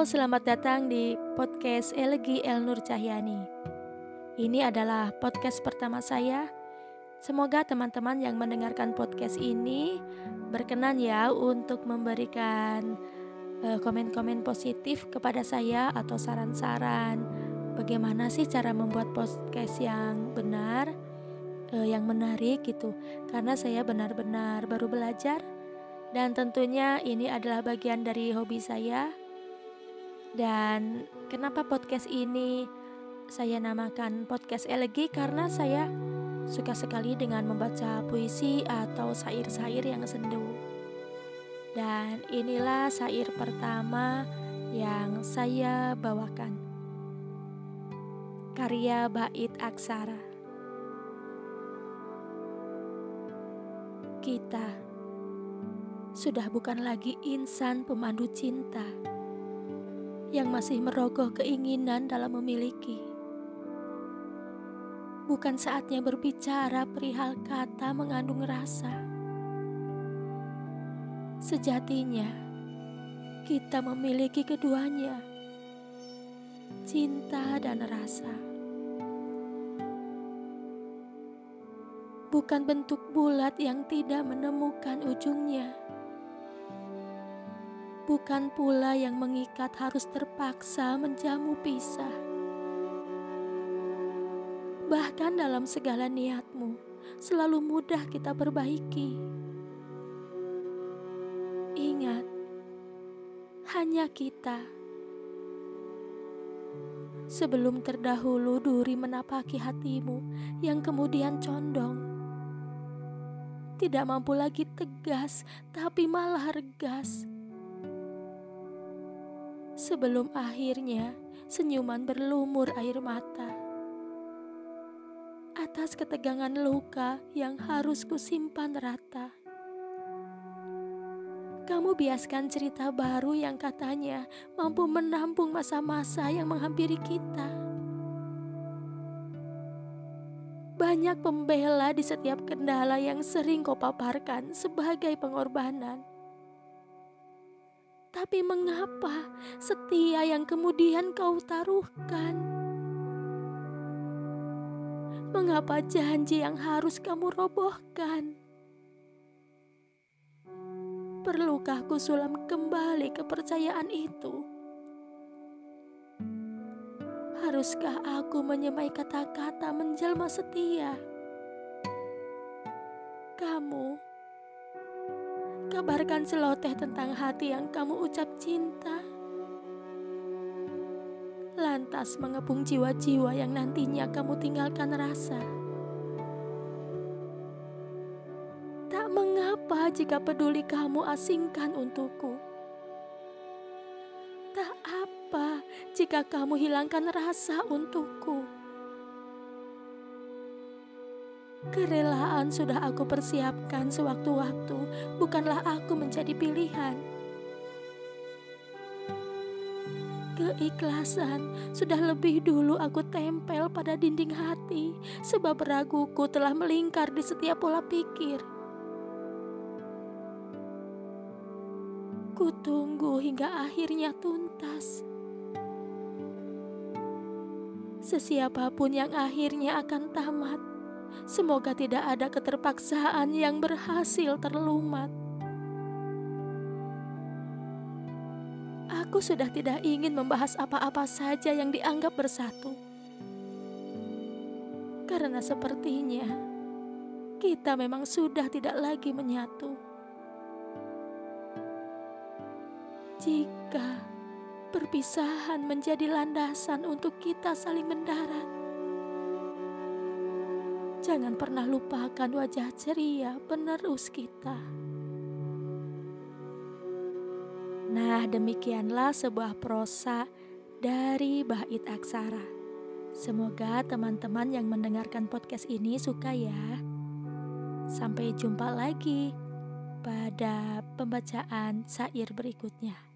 Selamat datang di podcast Elegi El Nur Cahyani. Ini adalah podcast pertama saya. Semoga teman-teman yang mendengarkan podcast ini berkenan ya untuk memberikan uh, komen-komen positif kepada saya atau saran-saran bagaimana sih cara membuat podcast yang benar, uh, yang menarik gitu. Karena saya benar-benar baru belajar dan tentunya ini adalah bagian dari hobi saya dan kenapa podcast ini saya namakan podcast elegi karena saya suka sekali dengan membaca puisi atau syair-syair yang sendu. Dan inilah syair pertama yang saya bawakan. Karya Bait Aksara. Kita sudah bukan lagi insan pemandu cinta yang masih merogoh keinginan dalam memiliki. Bukan saatnya berbicara perihal kata mengandung rasa. Sejatinya, kita memiliki keduanya, cinta dan rasa. Bukan bentuk bulat yang tidak menemukan ujungnya bukan pula yang mengikat harus terpaksa menjamu pisah. Bahkan dalam segala niatmu, selalu mudah kita perbaiki. Ingat, hanya kita. Sebelum terdahulu duri menapaki hatimu yang kemudian condong. Tidak mampu lagi tegas, tapi malah regas sebelum akhirnya senyuman berlumur air mata. Atas ketegangan luka yang harus kusimpan rata. Kamu biaskan cerita baru yang katanya mampu menampung masa-masa yang menghampiri kita. Banyak pembela di setiap kendala yang sering kau paparkan sebagai pengorbanan. Tapi mengapa setia yang kemudian kau taruhkan? Mengapa janji yang harus kamu robohkan? Perlukah ku sulam kembali kepercayaan itu? Haruskah aku menyemai kata-kata menjelma setia? Kamu Kabarkan seloteh tentang hati yang kamu ucap cinta. Lantas mengepung jiwa-jiwa yang nantinya kamu tinggalkan rasa. Tak mengapa jika peduli kamu asingkan untukku. Tak apa jika kamu hilangkan rasa untukku. Kerelaan sudah aku persiapkan sewaktu-waktu, bukanlah aku menjadi pilihan. Keikhlasan sudah lebih dulu aku tempel pada dinding hati, sebab raguku telah melingkar di setiap pola pikir. Kutunggu hingga akhirnya tuntas. Sesiapapun yang akhirnya akan tamat, Semoga tidak ada keterpaksaan yang berhasil terlumat. Aku sudah tidak ingin membahas apa-apa saja yang dianggap bersatu. Karena sepertinya kita memang sudah tidak lagi menyatu. Jika perpisahan menjadi landasan untuk kita saling mendarat, Jangan pernah lupakan wajah ceria penerus kita. Nah, demikianlah sebuah prosa dari Bait Aksara. Semoga teman-teman yang mendengarkan podcast ini suka ya. Sampai jumpa lagi pada pembacaan syair berikutnya.